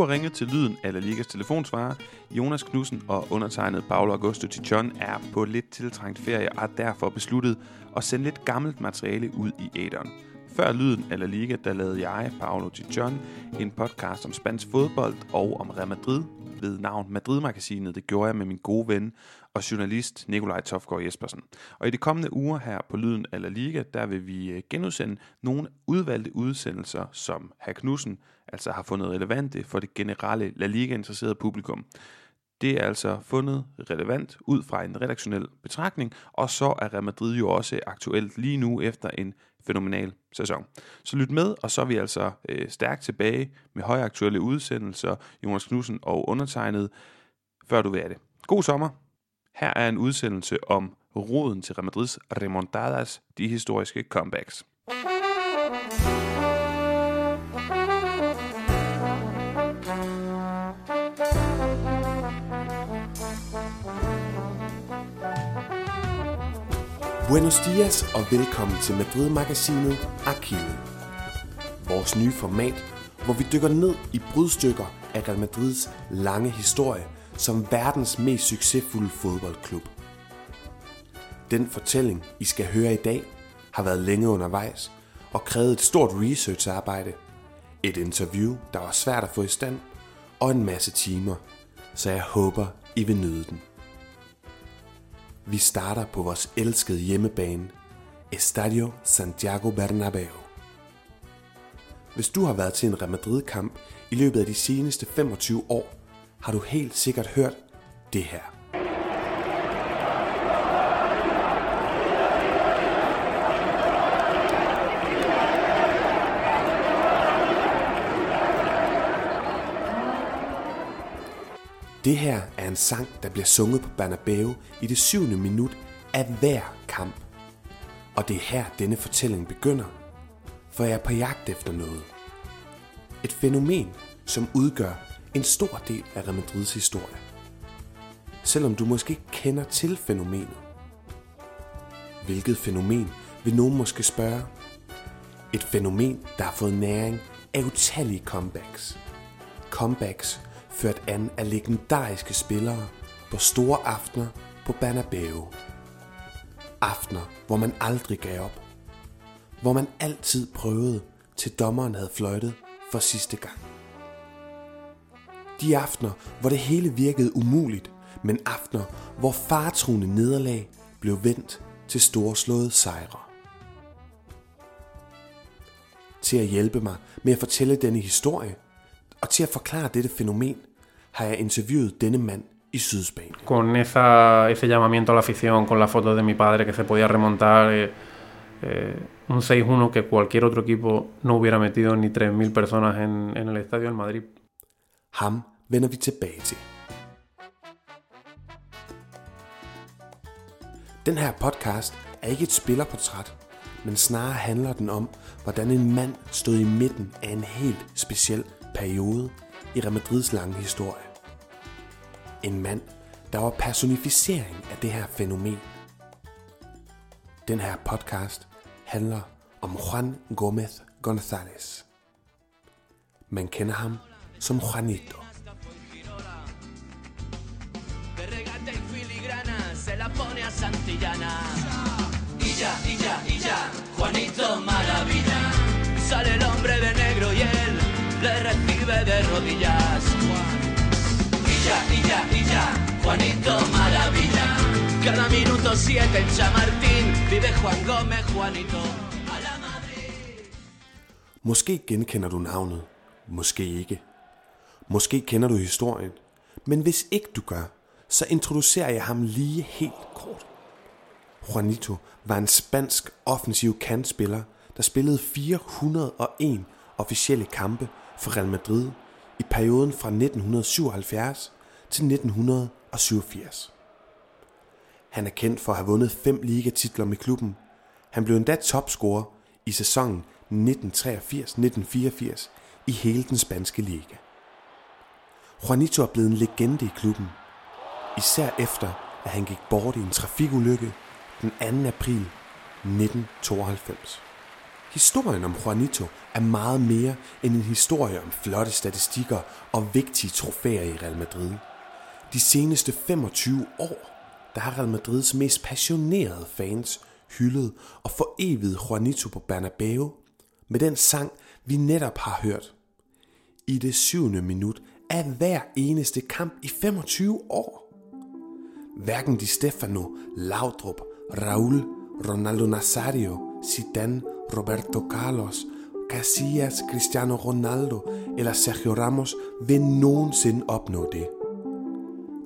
har ringet til lyden af La Ligas telefonsvarer. Jonas Knudsen og undertegnet Paolo Augusto Tichon er på lidt tiltrængt ferie og har derfor besluttet at sende lidt gammelt materiale ud i æderen. Før lyden af La Liga, der lavede jeg, Paolo Tichon, en podcast om spansk fodbold og om Real Madrid ved navn Madrid-magasinet. Det gjorde jeg med min gode ven og journalist Nikolaj Tofgaard Jespersen. Og i de kommende uger her på Lyden af La Liga, der vil vi øh, genudsende nogle udvalgte udsendelser, som Herr Knudsen altså har fundet relevante for det generelle La Liga-interesserede publikum. Det er altså fundet relevant ud fra en redaktionel betragtning, og så er Real Madrid jo også aktuelt lige nu efter en fænomenal sæson. Så lyt med, og så er vi altså øh, stærkt tilbage med højaktuelle udsendelser, Jonas Knudsen og undertegnet, før du vil have det. God sommer! Her er en udsendelse om roden til Real Madrids remontadas, de historiske comebacks. Buenos dias og velkommen til Madrid-magasinet Arkivet. Vores nye format, hvor vi dykker ned i brudstykker af Real Madrids lange historie som verdens mest succesfulde fodboldklub. Den fortælling, I skal høre i dag, har været længe undervejs og krævet et stort researcharbejde, et interview, der var svært at få i stand, og en masse timer, så jeg håber, I vil nyde den. Vi starter på vores elskede hjemmebane, Estadio Santiago Bernabeu. Hvis du har været til en Real Madrid-kamp i løbet af de seneste 25 år, har du helt sikkert hørt det her. Det her er en sang, der bliver sunget på Bernabeu i det syvende minut af hver kamp. Og det er her, denne fortælling begynder, for jeg er på jagt efter noget. Et fænomen, som udgør en stor del af Real Madrids historie. Selvom du måske ikke kender til fænomenet. Hvilket fænomen vil nogen måske spørge? Et fænomen, der har fået næring af utallige comebacks. Comebacks ført an af legendariske spillere på store aftener på Banabeo. Aftener, hvor man aldrig gav op. Hvor man altid prøvede, til dommeren havde fløjtet for sidste gang. De aftener, hvor det hele virkede umuligt, men aftener, hvor fartruende nederlag blev vendt til storslåede sejre. Til at hjælpe mig med at fortælle denne historie, og til at forklare dette fænomen, har jeg interviewet denne mand i Sydspanien. Con esa, ese llamamiento a la afición, con la foto de mi padre que se podía remontar, eh, eh, un 6-1 que cualquier otro equipo no hubiera metido ni 3.000 personas en, en el estadio del Madrid. Ham vender vi tilbage til. Den her podcast er ikke et spillerportræt, men snarere handler den om, hvordan en mand stod i midten af en helt speciel periode i Real Madrids lange historie. En mand, der var personificering af det her fænomen. Den her podcast handler om Juan Gómez González. Man kender ham som Juanito. de regata y filigrana se la pone a Santillana. Y ya, y ya, y ya, Juanito Maravilla. Sale el hombre de negro y él le recibe de rodillas. Y ya, y ya, y ya, Juanito Maravilla. Cada minuto siete en Chamartín vive Juan Gómez, Juanito. A la Madrid. Måske genkender du navnet, måske ikke. Måske kender du historien, men hvis ikke du gør, så introducerer jeg ham lige helt kort. Juanito var en spansk offensiv kantspiller, der spillede 401 officielle kampe for Real Madrid i perioden fra 1977 til 1987. Han er kendt for at have vundet fem ligatitler med klubben. Han blev endda topscorer i sæsonen 1983-1984 i hele den spanske liga. Juanito er blevet en legende i klubben, især efter at han gik bort i en trafikulykke den 2. april 1992. Historien om Juanito er meget mere end en historie om flotte statistikker og vigtige trofæer i Real Madrid. De seneste 25 år, der har Real Madrids mest passionerede fans hyldet og foreviget Juanito på Bernabeu med den sang, vi netop har hørt. I det syvende minut af hver eneste kamp i 25 år. Hverken Di Stefano, Laudrup, Raul, Ronaldo Nazario, Zidane, Roberto Carlos, Casillas, Cristiano Ronaldo eller Sergio Ramos vil nogensinde opnå det.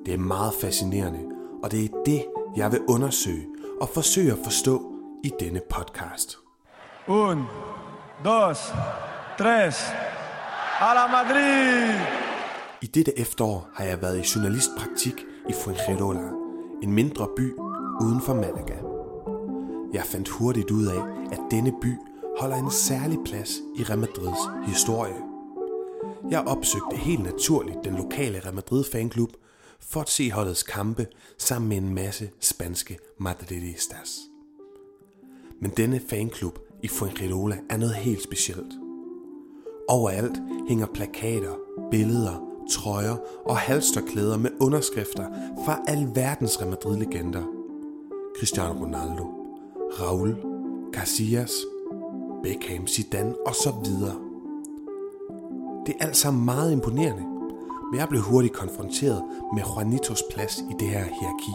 Det er meget fascinerende, og det er det, jeg vil undersøge og forsøge at forstå i denne podcast. Un, dos, tres. A la Madrid! I dette efterår har jeg været i journalistpraktik i Fuengirola, en mindre by uden for Malaga. Jeg fandt hurtigt ud af, at denne by holder en særlig plads i Real Madrids historie. Jeg opsøgte helt naturligt den lokale Real Madrid fanklub for at se holdets kampe sammen med en masse spanske madridistas. Men denne fanklub i Fuengirola er noget helt specielt. Overalt hænger plakater, billeder, trøjer og halsterklæder med underskrifter fra alverdens Real Madrid-legender. Cristiano Ronaldo, Raul, Casillas, Beckham, Zidane og så videre. Det er alt sammen meget imponerende, men jeg blev hurtigt konfronteret med Juanitos plads i det her hierarki.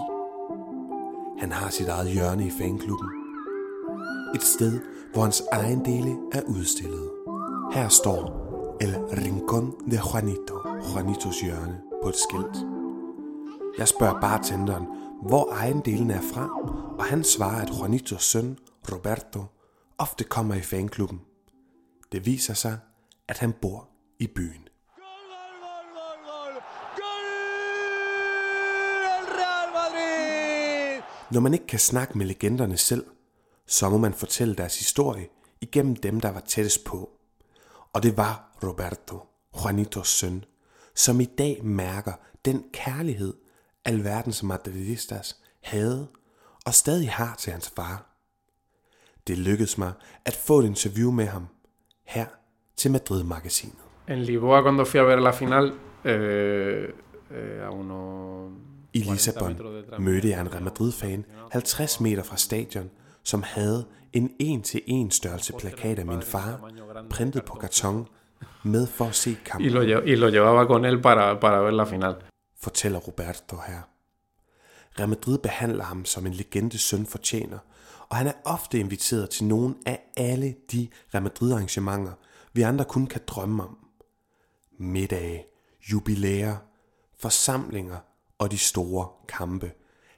Han har sit eget hjørne i fanklubben. Et sted, hvor hans egen dele er udstillet. Her står El Rincón de Juanito, Juanitos hjørne, på et skilt. Jeg spørger bartenderen, hvor ejendelen er fra, og han svarer, at Juanitos søn, Roberto, ofte kommer i fanklubben. Det viser sig, at han bor i byen. Når man ikke kan snakke med legenderne selv, så må man fortælle deres historie igennem dem, der var tættest på. Og det var Roberto, Juanitos søn, som i dag mærker den kærlighed, alverdens madridistas havde og stadig har til hans far. Det lykkedes mig at få et interview med ham her til Madrid-magasinet. En Lisboa, cuando fui a ver la final, eh, eh, a unos I Lissabon mødte jeg en Real Madrid-fan 50 meter fra stadion, som havde en en-til-en størrelse plakat af min far, printet på karton, med for at se y kampen, lo, lle- y lo llevaba con él para, para ver la final. fortæller Roberto her. Real Madrid behandler ham som en legende søn fortjener, og han er ofte inviteret til nogle af alle de Real Madrid arrangementer, vi andre kun kan drømme om. Middage, jubilæer, forsamlinger og de store kampe.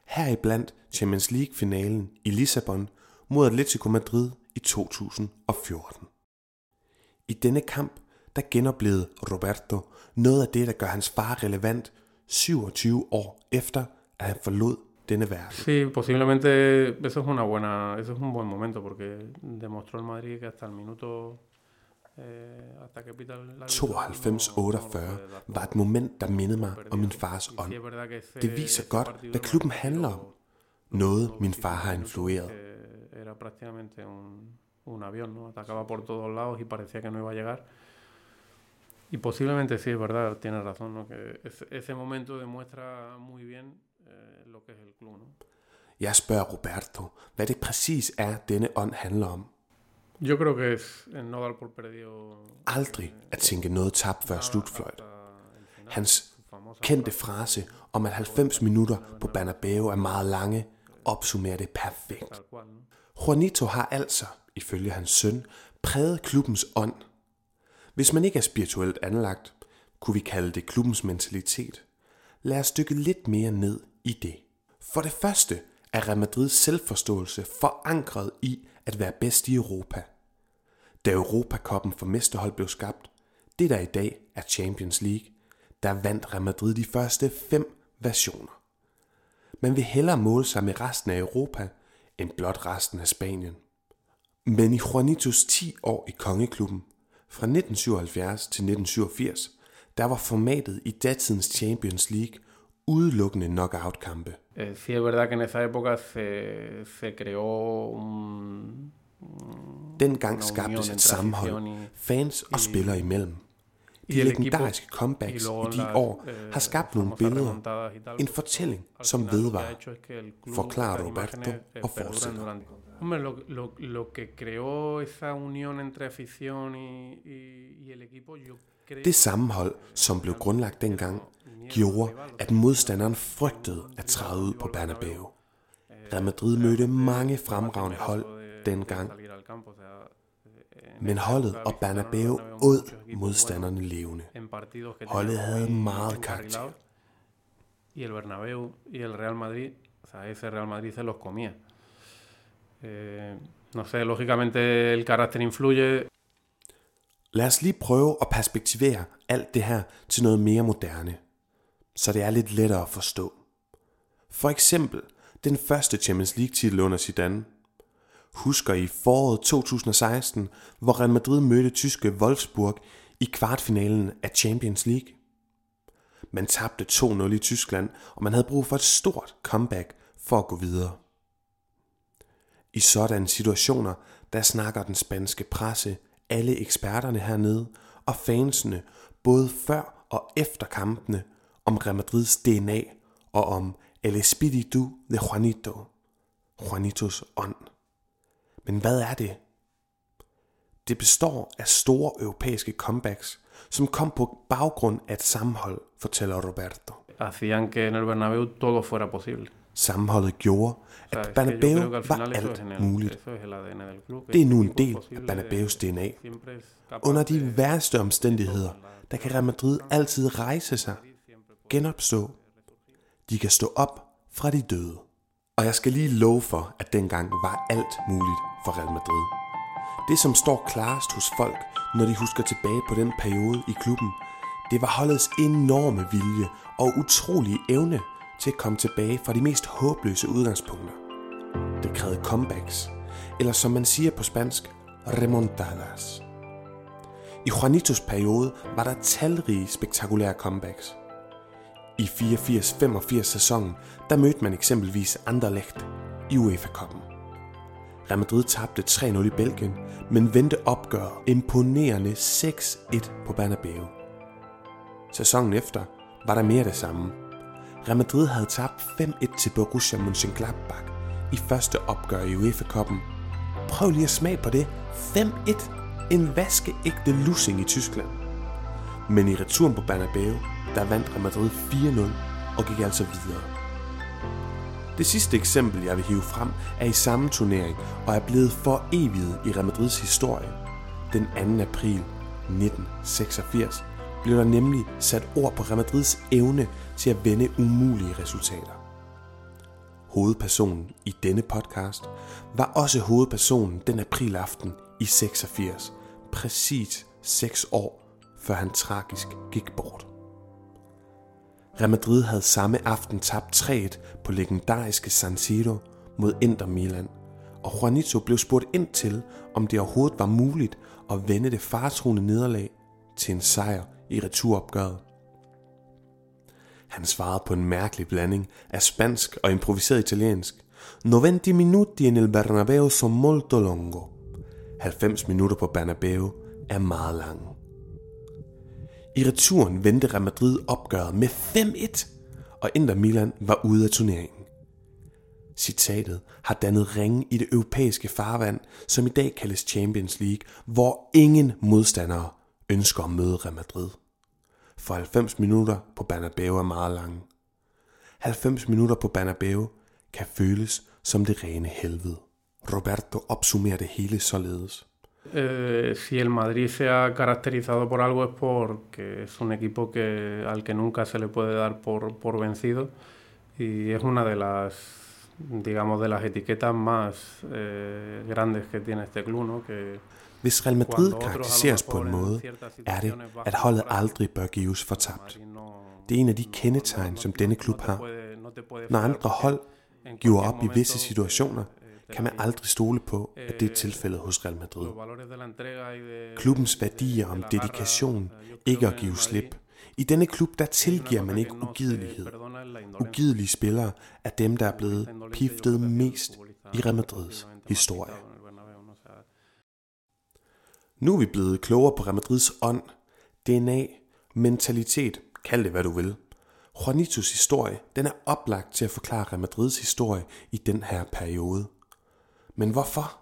Heriblandt Champions League-finalen i Lissabon mod Atletico Madrid i 2014. I denne kamp, der genoplevede Roberto noget af det, der gør hans far relevant 27 år efter, at han forlod denne verden. Sí, posiblemente eso es una buena, eso es un buen momento porque demostró el Madrid que hasta el minuto eh, hasta que pita el árbitro, 92-48 var et moment, der mindede mig om min fars ånd. Det viser godt, hvad klubben handler om. Noget, min far har influeret. Era prácticamente un, un avión, ¿no? Atacaba por todos lados y parecía que no iba a llegar. Y posiblemente sí, es verdad, tienes razón, ¿no? Que ese, ese momento demuestra muy bien eh, lo que es el club, ¿no? Jeg spørger Roberto, hvad det præcis er, denne ånd handler om. Yo creo que es el no dar por perdido Aldrig at tænke noget tabt før slutfløjt. Hans kendte frase, om, at 90 minutter på Bernabeu er meget lange, opsummerer det perfekt. Juanito har altså, ifølge hans søn, præget klubbens ånd. Hvis man ikke er spirituelt anlagt, kunne vi kalde det klubbens mentalitet. Lad os dykke lidt mere ned i det. For det første er Real Madrids selvforståelse forankret i at være bedst i Europa. Da Europakoppen for mesterhold blev skabt, det der i dag er Champions League, der vandt Real Madrid de første fem versioner. Man vil hellere måle sig med resten af Europa, end blot resten af Spanien. Men i Juanitos 10 år i kongeklubben, fra 1977 til 1987, der var formatet i datidens Champions League udelukkende knockout-kampe. Eh, sí es verdad que en esa época se, se creó un, dengang skabtes et sammenhold, fans og spillere imellem. De legendariske comebacks i de år eh, har skabt nogle billeder, en fortælling, som vedvarer, forklarer Roberto eh, og fortsætter. Hombre, lo, lo, lo que creó esa unión entre afición y, y, y el equipo, yo creo Det sammenhold, som blev grundlagt dengang, gjorde, at modstanderen frygtede at træde ud på Bernabeu. Real Madrid mødte mange fremragende hold dengang, men holdet og Bernabeu åd modstanderne levende. Holdet havde meget karakter. Y el Bernabéu y el Real Madrid, o sea, ese Real Madrid se los comía. Eh, no sé, lógicamente el carácter influye. Lad os lige prøve at perspektivere alt det her til noget mere moderne, så det er lidt lettere at forstå. For eksempel den første Champions League titel under Zidane. Husker I foråret 2016, hvor Real Madrid mødte tyske Wolfsburg i kvartfinalen af Champions League? Man tabte 2-0 i Tyskland, og man havde brug for et stort comeback for at gå videre. I sådanne situationer, der snakker den spanske presse, alle eksperterne hernede og fansene, både før og efter kampene, om Real Madrids DNA og om El Espíritu de Juanito, Juanitos ånd. Men hvad er det? Det består af store europæiske comebacks, som kom på baggrund af et sammenhold, fortæller Roberto. Hacían que en el Bernabéu todo fuera posible. Sammenholdet gjorde, at al var alt muligt. Det er nu en del af posible, Bernabéus DNA. Under de- de værste omstændigheder, der kan Real Madrid altid rejse sig, genopstå. De kan stå op fra de døde. Og jeg skal lige love for, at dengang var alt muligt for Real Madrid. Det, som står klarest hos folk, når de husker tilbage på den periode i klubben, det var holdets enorme vilje og utrolige evne til at komme tilbage fra de mest håbløse udgangspunkter. Det krævede comebacks, eller som man siger på spansk, remontadas. I Juanitos periode var der talrige spektakulære comebacks. I 84-85 sæsonen, der mødte man eksempelvis Anderlecht i UEFA-koppen. Real Madrid tabte 3-0 i Belgien, men vendte opgøret imponerende 6-1 på Bernabeu. Sæsonen efter var der mere det samme. Real Madrid havde tabt 5-1 til Borussia Mönchengladbach i første opgør i UEFA-koppen. Prøv lige at smage på det. 5-1. En vaskeægte lussing i Tyskland. Men i returen på Bernabeu, der vandt Real Madrid 4-0 og gik altså videre. Det sidste eksempel, jeg vil hive frem, er i samme turnering og er blevet for evigt i Real Madrids historie. Den 2. april 1986 blev der nemlig sat ord på Real Madrids evne til at vende umulige resultater. Hovedpersonen i denne podcast var også hovedpersonen den aprilaften i 86, præcis 6 år før han tragisk gik bort. Real Madrid havde samme aften tabt 3-1 på legendariske San Siro mod Inter Milan, og Juanito blev spurgt ind til, om det overhovedet var muligt at vende det faretruende nederlag til en sejr i returopgøret. Han svarede på en mærkelig blanding af spansk og improviseret italiensk. 90 minuti nel Bernabeu sono molto longo. 90 minutter på Bernabeu er meget lange. I returen vendte Real Madrid opgøret med 5-1, og Inter Milan var ude af turneringen. Citatet har dannet ringe i det europæiske farvand, som i dag kaldes Champions League, hvor ingen modstandere ønsker at møde Real Madrid. For 90 minutter på Bernabeu er meget lange. 90 minutter på Bernabeu kan føles som det rene helvede. Roberto opsummerer det hele således. Eh, si el Madrid se ha caracterizado por algo es porque es un equipo que, al que nunca se le puede dar por, por vencido y es una de las digamos de las etiquetas más eh, grandes que tiene este club, ¿no? Que Hvis Real Madrid karakteriseres på en måde, er det, at holdet aldrig bør gives for tabt. Det er en af de kendetegn, som denne klub har. Når andre hold giver op i visse situationer, kan man aldrig stole på, at det er tilfældet hos Real Madrid. Klubbens værdier om dedikation, ikke at give slip. I denne klub, der tilgiver man ikke ugidelighed. Ugidelige spillere er dem, der er blevet piftet mest i Real Madrids historie. Nu er vi blevet klogere på Real Madrids ånd, DNA, mentalitet, kald det hvad du vil. Juanitos historie, den er oplagt til at forklare Real Madrids historie i den her periode. Men hvorfor?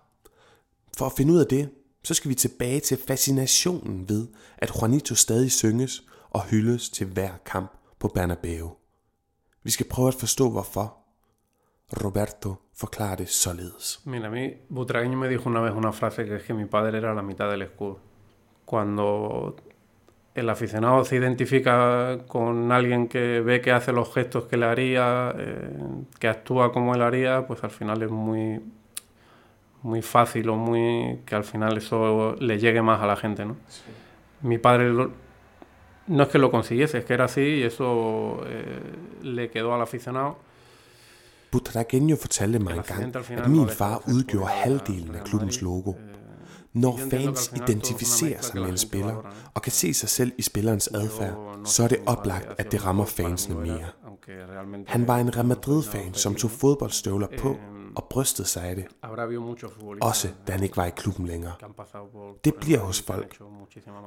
For at finde ud af det, så skal vi tilbage til fascinationen ved, at Juanito stadig synges og hyldes til hver kamp på Bernabeu. Vi skal prøve at forstå hvorfor. Roberto forklarer det således. Mira, a mí Butragueño me dijo una vez una frase que es que mi padre era la mitad del escudo. Cuando el aficionado se identifica con alguien que ve que hace los gestos que le haría, eh, que actúa como él haría, pues al final es muy, muy fácil o muy que al final eso le llegue más a la gente, ¿no? Mi padre lo- no es que lo consiguiese, es que era así y eso eh, le quedó al aficionado. Butragueño fortalte mig engang, at min far udgjorde halvdelen af klubbens logo. eh, Når fans identificerer sig er med en spiller og kan se sig selv i spillerens adfærd, så er det oplagt, at det rammer fansene mere. Han var en Real Madrid-fan, som tog fodboldstøvler på og brystede sig af det, også da han ikke var i klubben længere. Det bliver hos folk.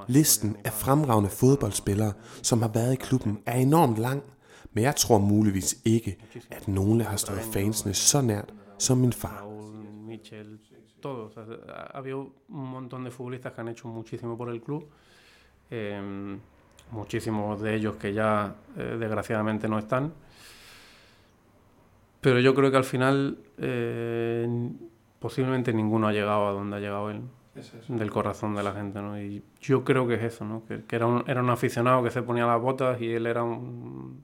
Listen af fremragende fodboldspillere, som har været i klubben, er enormt lang, men jeg tror muligvis ikke, at nogle har stået fansene så nært som min far. Raúl, Michel, todos. O sea, ha habido un montón de futbolistas que han hecho muchísimo por el club. eh, muchísimos de ellos que ya eh, desgraciadamente no están. Pero yo creo que al final eh, posiblemente ninguno ha llegado a donde ha llegado él, del corazón de la gente. ¿no? Y yo creo que es eso, ¿no? que, que era, un, era un aficionado que se ponía las botas y él era un,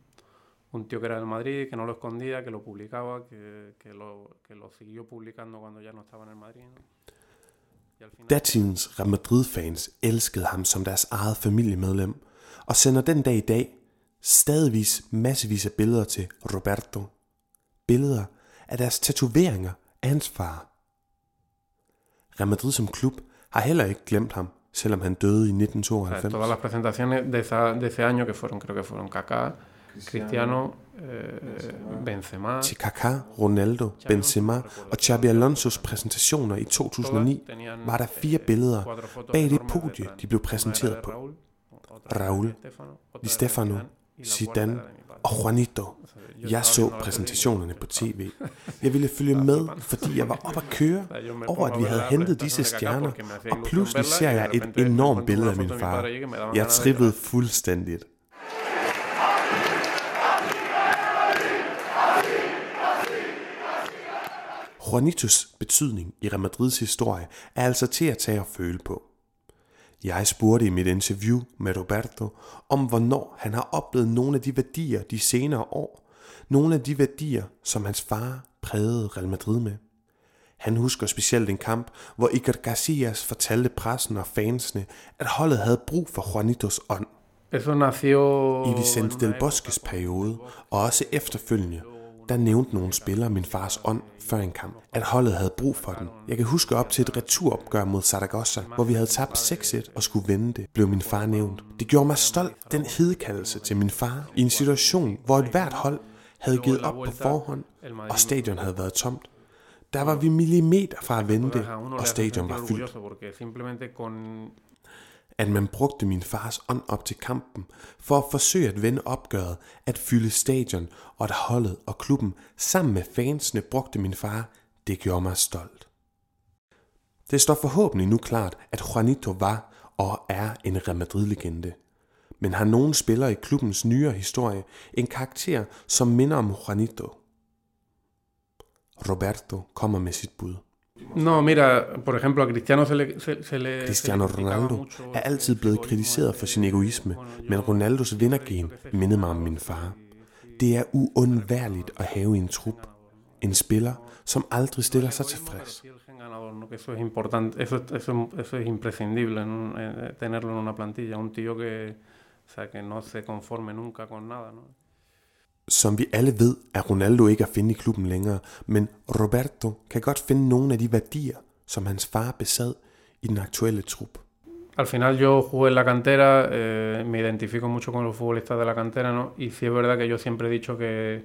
un tío que era del Madrid, que no lo escondía, que lo publicaba, que, que lo, que lo siguió publicando cuando ya no estaba en el Madrid. ¿no? Final- Datidens Real Madrid-fans elskede ham som deres eget familiemedlem, og sender den dag i dag stadigvis massevis af billeder til Roberto. Billeder af deres tatoveringer af hans far. Real Madrid som klub har heller ikke glemt ham, selvom han døde i O sea, 1992. todas las presentaciones de, esa, de ese año que fueron, creo que fueron Kaká, Cristiano, eh, Benzema. Til Kaká, Ronaldo, Benzema og Xabi Alonsos præsentationer i 2009 var der fire billeder bag det podie, de blev præsenteret på. Raúl, Di Stefano, Zidane og Juanito. Jeg så præsentationerne på tv. Jeg ville følge med, fordi jeg var op at køre over, at vi havde hentet disse stjerner, og pludselig ser jeg et enormt billede af min far. Jeg trippede fuldstændigt. Juanitos betydning i Real Madrids historie er altså til at tage og føle på. Jeg spurgte i mit interview med Roberto om, hvornår han har oplevet nogle af de værdier de senere år. Nogle af de værdier, som hans far prægede Real Madrid med. Han husker specielt en kamp, hvor Iker Casillas fortalte pressen og fansene, at holdet havde brug for Juanitos ånd. I en Vicente del Bosques periode, og også efterfølgende, der nævnte nogle spillere min fars ånd før en kamp, at holdet havde brug for den. Jeg kan huske op til et returopgør mod Saragossa, hvor vi havde tabt 6-1 og skulle vende det, blev min far nævnt. Det gjorde mig stolt, den hedekaldelse til min far, i en situation, hvor et hvert hold havde givet op på forhånd, og stadion havde været tomt. Der var vi millimeter fra at vende det, og stadion var fyldt. orgulloso porque simplemente con at man brugte min fars ånd op til kampen for at forsøge at vende opgøret, at fylde stadion, og at holdet og klubben sammen med fansene brugte min far, det gjorde mig stolt. Det står forhåbentlig nu klart, at Juanito var og er en Real Madrid-legende. Men har nogen spiller i klubbens nyere historie en karakter, som minder om Juanito? Roberto kommer med sit bud. No, mira, por ejemplo, a Cristiano se le, se, se le Cristiano Ronaldo er altid blevet kritiseret for sin egoisme, men Ronaldos vindergen mindede mig om min far. Det er uundværligt at have i en trup. En spiller, som aldrig stiller sig tilfreds. Eso es importante, eso, eso, eso es imprescindible, ¿no? Eh, tenerlo en una plantilla, un tío que, o sea, que no se conforme nunca con nada, ¿no? Som vi alle ved, er Ronaldo ikke at finde i klubben længere, men Roberto kan godt finde nogle af de værdier, som hans far besad i den aktuelle trup. Al final yo jugué en la cantera, eh, me identifico mucho con los futbolistas de la cantera, ¿no? Y sí es verdad que yo siempre he dicho que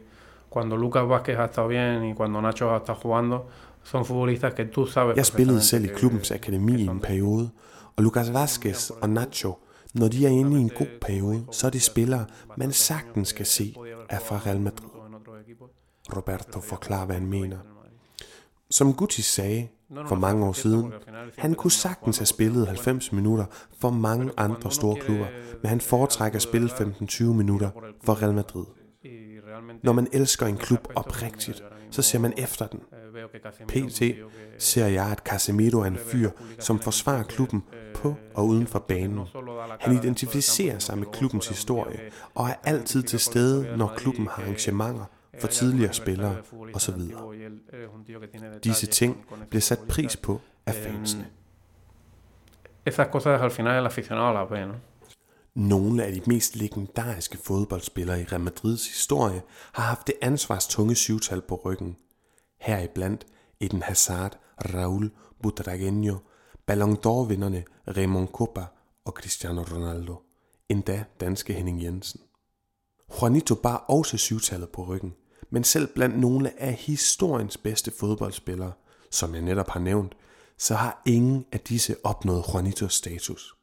cuando Lucas Vázquez ha estado bien y cuando Nacho ha estado jugando, son futbolistas que tú sabes Jeg spillede selv i klubbens akademi i en de- periode, Og Lucas Vazquez og Nacho, når de er inde i en god periode, så er det spillere, man sagtens skal se er fra Real Madrid. Roberto forklarer, hvad han mener. Som Guti sagde for mange år siden, han kunne sagtens have spillet 90 minutter for mange andre store klubber, men han foretrækker at spille 15-20 minutter for Real Madrid. Når man elsker en klub oprigtigt, så ser man efter den. PT ser jeg, at Casemiro er en fyr, som forsvarer klubben på og uden for banen. Han identificerer sig med klubbens historie og er altid til stede, når klubben har arrangementer for tidligere spillere osv. Disse ting bliver sat pris på af fansene. Esas cosas al final el aficionado las ve, ¿no? Nogle af de mest legendariske fodboldspillere i Real Madrids historie har haft det ansvarstunge syvtal på ryggen. Heriblandt Eden Hazard, Raul Butragueño, Ballon d'Or-vinderne Raymond Kopa og Cristiano Ronaldo. Endda danske Henning Jensen. Juanito bar også syvtallet på ryggen, men selv blandt nogle af historiens bedste fodboldspillere, som jeg netop har nævnt, så har ingen af disse opnået Juanitos status.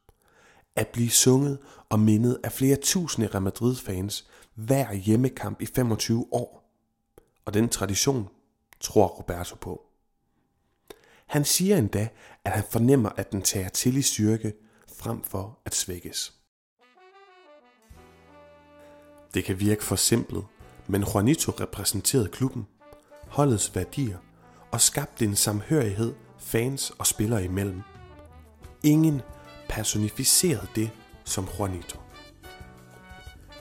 At blive sunget og mindet af flere tusinde Real Madrid-fans hver hjemmekamp i 25 år. Og den tradition tror Roberto på. Han siger endda, at han fornemmer, at den tager til i styrke, frem for at svækkes. Det kan virke for simpelt, men Juanito repræsenterede klubben, holdets værdier og skabte en samhørighed fans og spillere imellem. Ingen personificerede det som Juanito.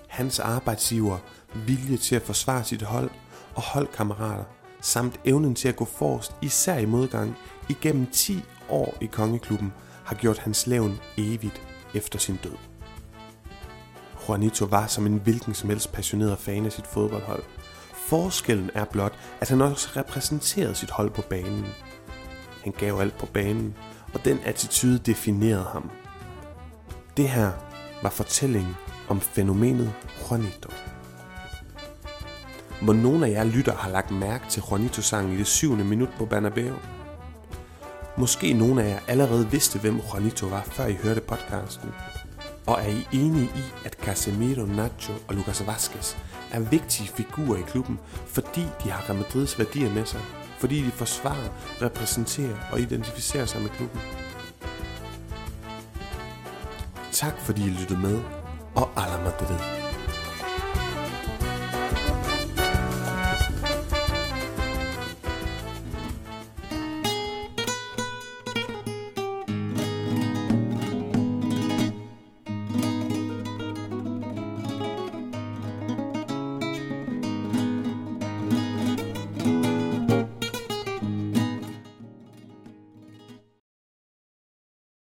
Hans arbejdsgiver, vilje til at forsvare sit hold og holdkammerater, samt evnen til at gå forrest, især i modgang, igennem 10 år i kongeklubben, har gjort hans levn evigt efter sin død. Juanito var som en hvilken som helst passioneret fan af sit fodboldhold. Forskellen er blot, at han også repræsenterede sit hold på banen. Han gav alt på banen, og den attitude definerede ham. Det her var fortællingen om fænomenet Juanito. Hvor nogle af jer lytter har lagt mærke til Juanito-sangen i det syvende minut på Bernabeu. Måske nogle af jer allerede vidste, hvem Juanito var, før I hørte podcasten. Og er I enige i, at Casemiro, Nacho og Lucas Vazquez er vigtige figurer i klubben, fordi de har Real Madrids værdier med sig? Fordi de forsvarer, repræsenterer og identificerer sig med klubben? Tak fordi I lyttede med, og a Madrid.